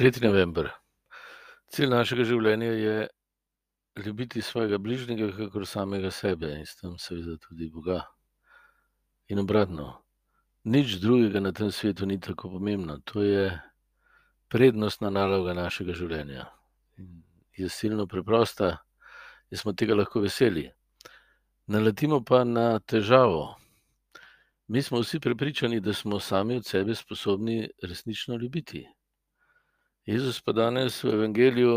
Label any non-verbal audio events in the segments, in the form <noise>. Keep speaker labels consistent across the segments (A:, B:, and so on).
A: 3. november. Cilj našega življenja je ljubiti svojega bližnjega, kakor samega sebe in s tem seveda tudi Boga. In obratno, nič drugega na tem svetu ni tako pomembno. To je prednostna naloga našega življenja. In je silno preprosta in smo tega lahko veseli. Naletimo pa na težavo. Mi smo vsi prepričani, da smo sami od sebe sposobni resnično ljubiti. Jezus pa danes v Evangeliju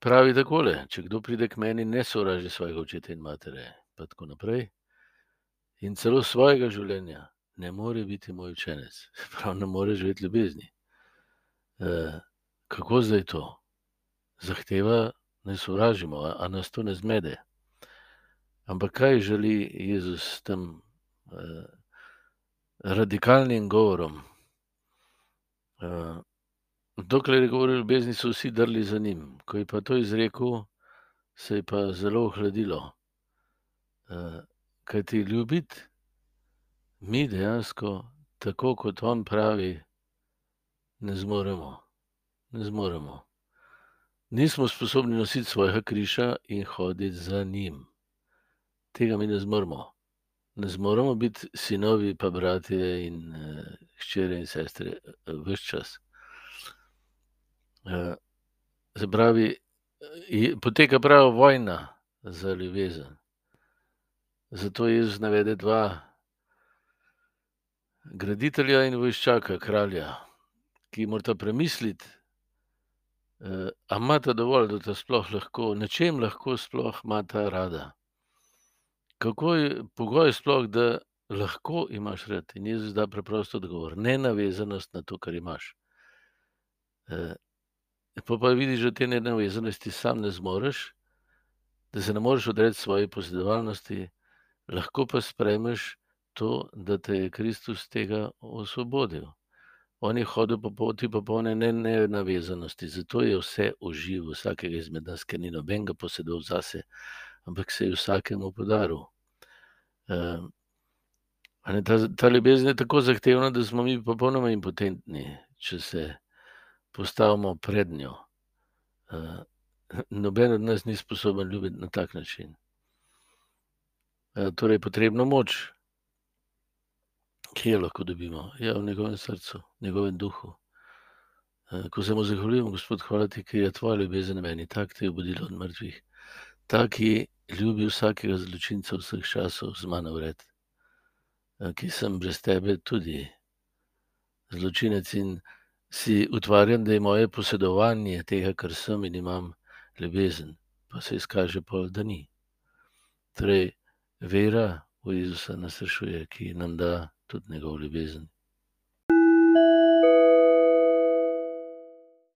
A: pravi takole: če kdo pride k meni, ne sovraži svojega očeta in matere, pa tako naprej. In celo svojega življenja ne more biti moj učenec, <laughs> prav ne more živeti ljubezni. E, kako zdaj to? Zahteva, da sovražimo, a, a nas to ne zmede. Ampak kaj želi Jezus s tem eh, radikalnim govorom? Eh, dokler je govoril o ljubezni, so vsi drli za njim. Ko je pa to izrekel, se je pa zelo ohladilo. Eh, kaj ti ljubiti, mi dejansko, tako kot on pravi, ne zmoremo. Ne zmoremo. Nismo sposobni nositi svojega križa in hoditi za njim. Tega mi ne zmoremo. Ne zmoremo biti sinovi, pa bratje in uh, hčere in sestre uh, vse čas. Uh, se pravi, poteka prava vojna za ljubezen. Zato Jezus navede dva graditelja in vojščaka, kralja, ki morata premisliti, uh, ali imata dovolj, da ta sploh lahko, na čem lahko sploh imata rada. Kako je pogoj sploh, da lahko imaš rad? In Jezus da preprosto odgovor: ne navezanost na to, kar imaš. Pa pa vidiš, da te nenavezanosti sam ne zmoreš, da se ne moreš odreči svoje posedovalnosti, lahko pa sprejmeš to, da te je Kristus tega osvobodil. On je hodil po poti popolne nenavezanosti, zato je vse uživo vsakega izmed nas, ker ni nobenega posedov zase, ampak se je vsakemu podaril. Uh, ta, ta ljubezen je tako zahtevna, da smo mi popolnoma impotentni, če se postavimo pred njo. Uh, noben od nas ni sposoben ljubiti na tak način. Uh, torej, potrebno moč, ki jo lahko dobimo, je ja, v njegovem srcu, njegovem duhu. Uh, ko se mu zahvaljujem, Gospod, hvala ti, ker je tvoja ljubezen meni, tako te je obudila od mrtvih, tako je ljubi vsakega zločinca vseh časov z mano vred, ki sem brez tebe tudi zločinec in si utvarjam, da je moje posedovanje tega, kar sem in imam ljubezen, pa se izkaže pol, da ni. Torej, vera v Jezusa nas rešuje, ki nam da tudi njegov ljubezen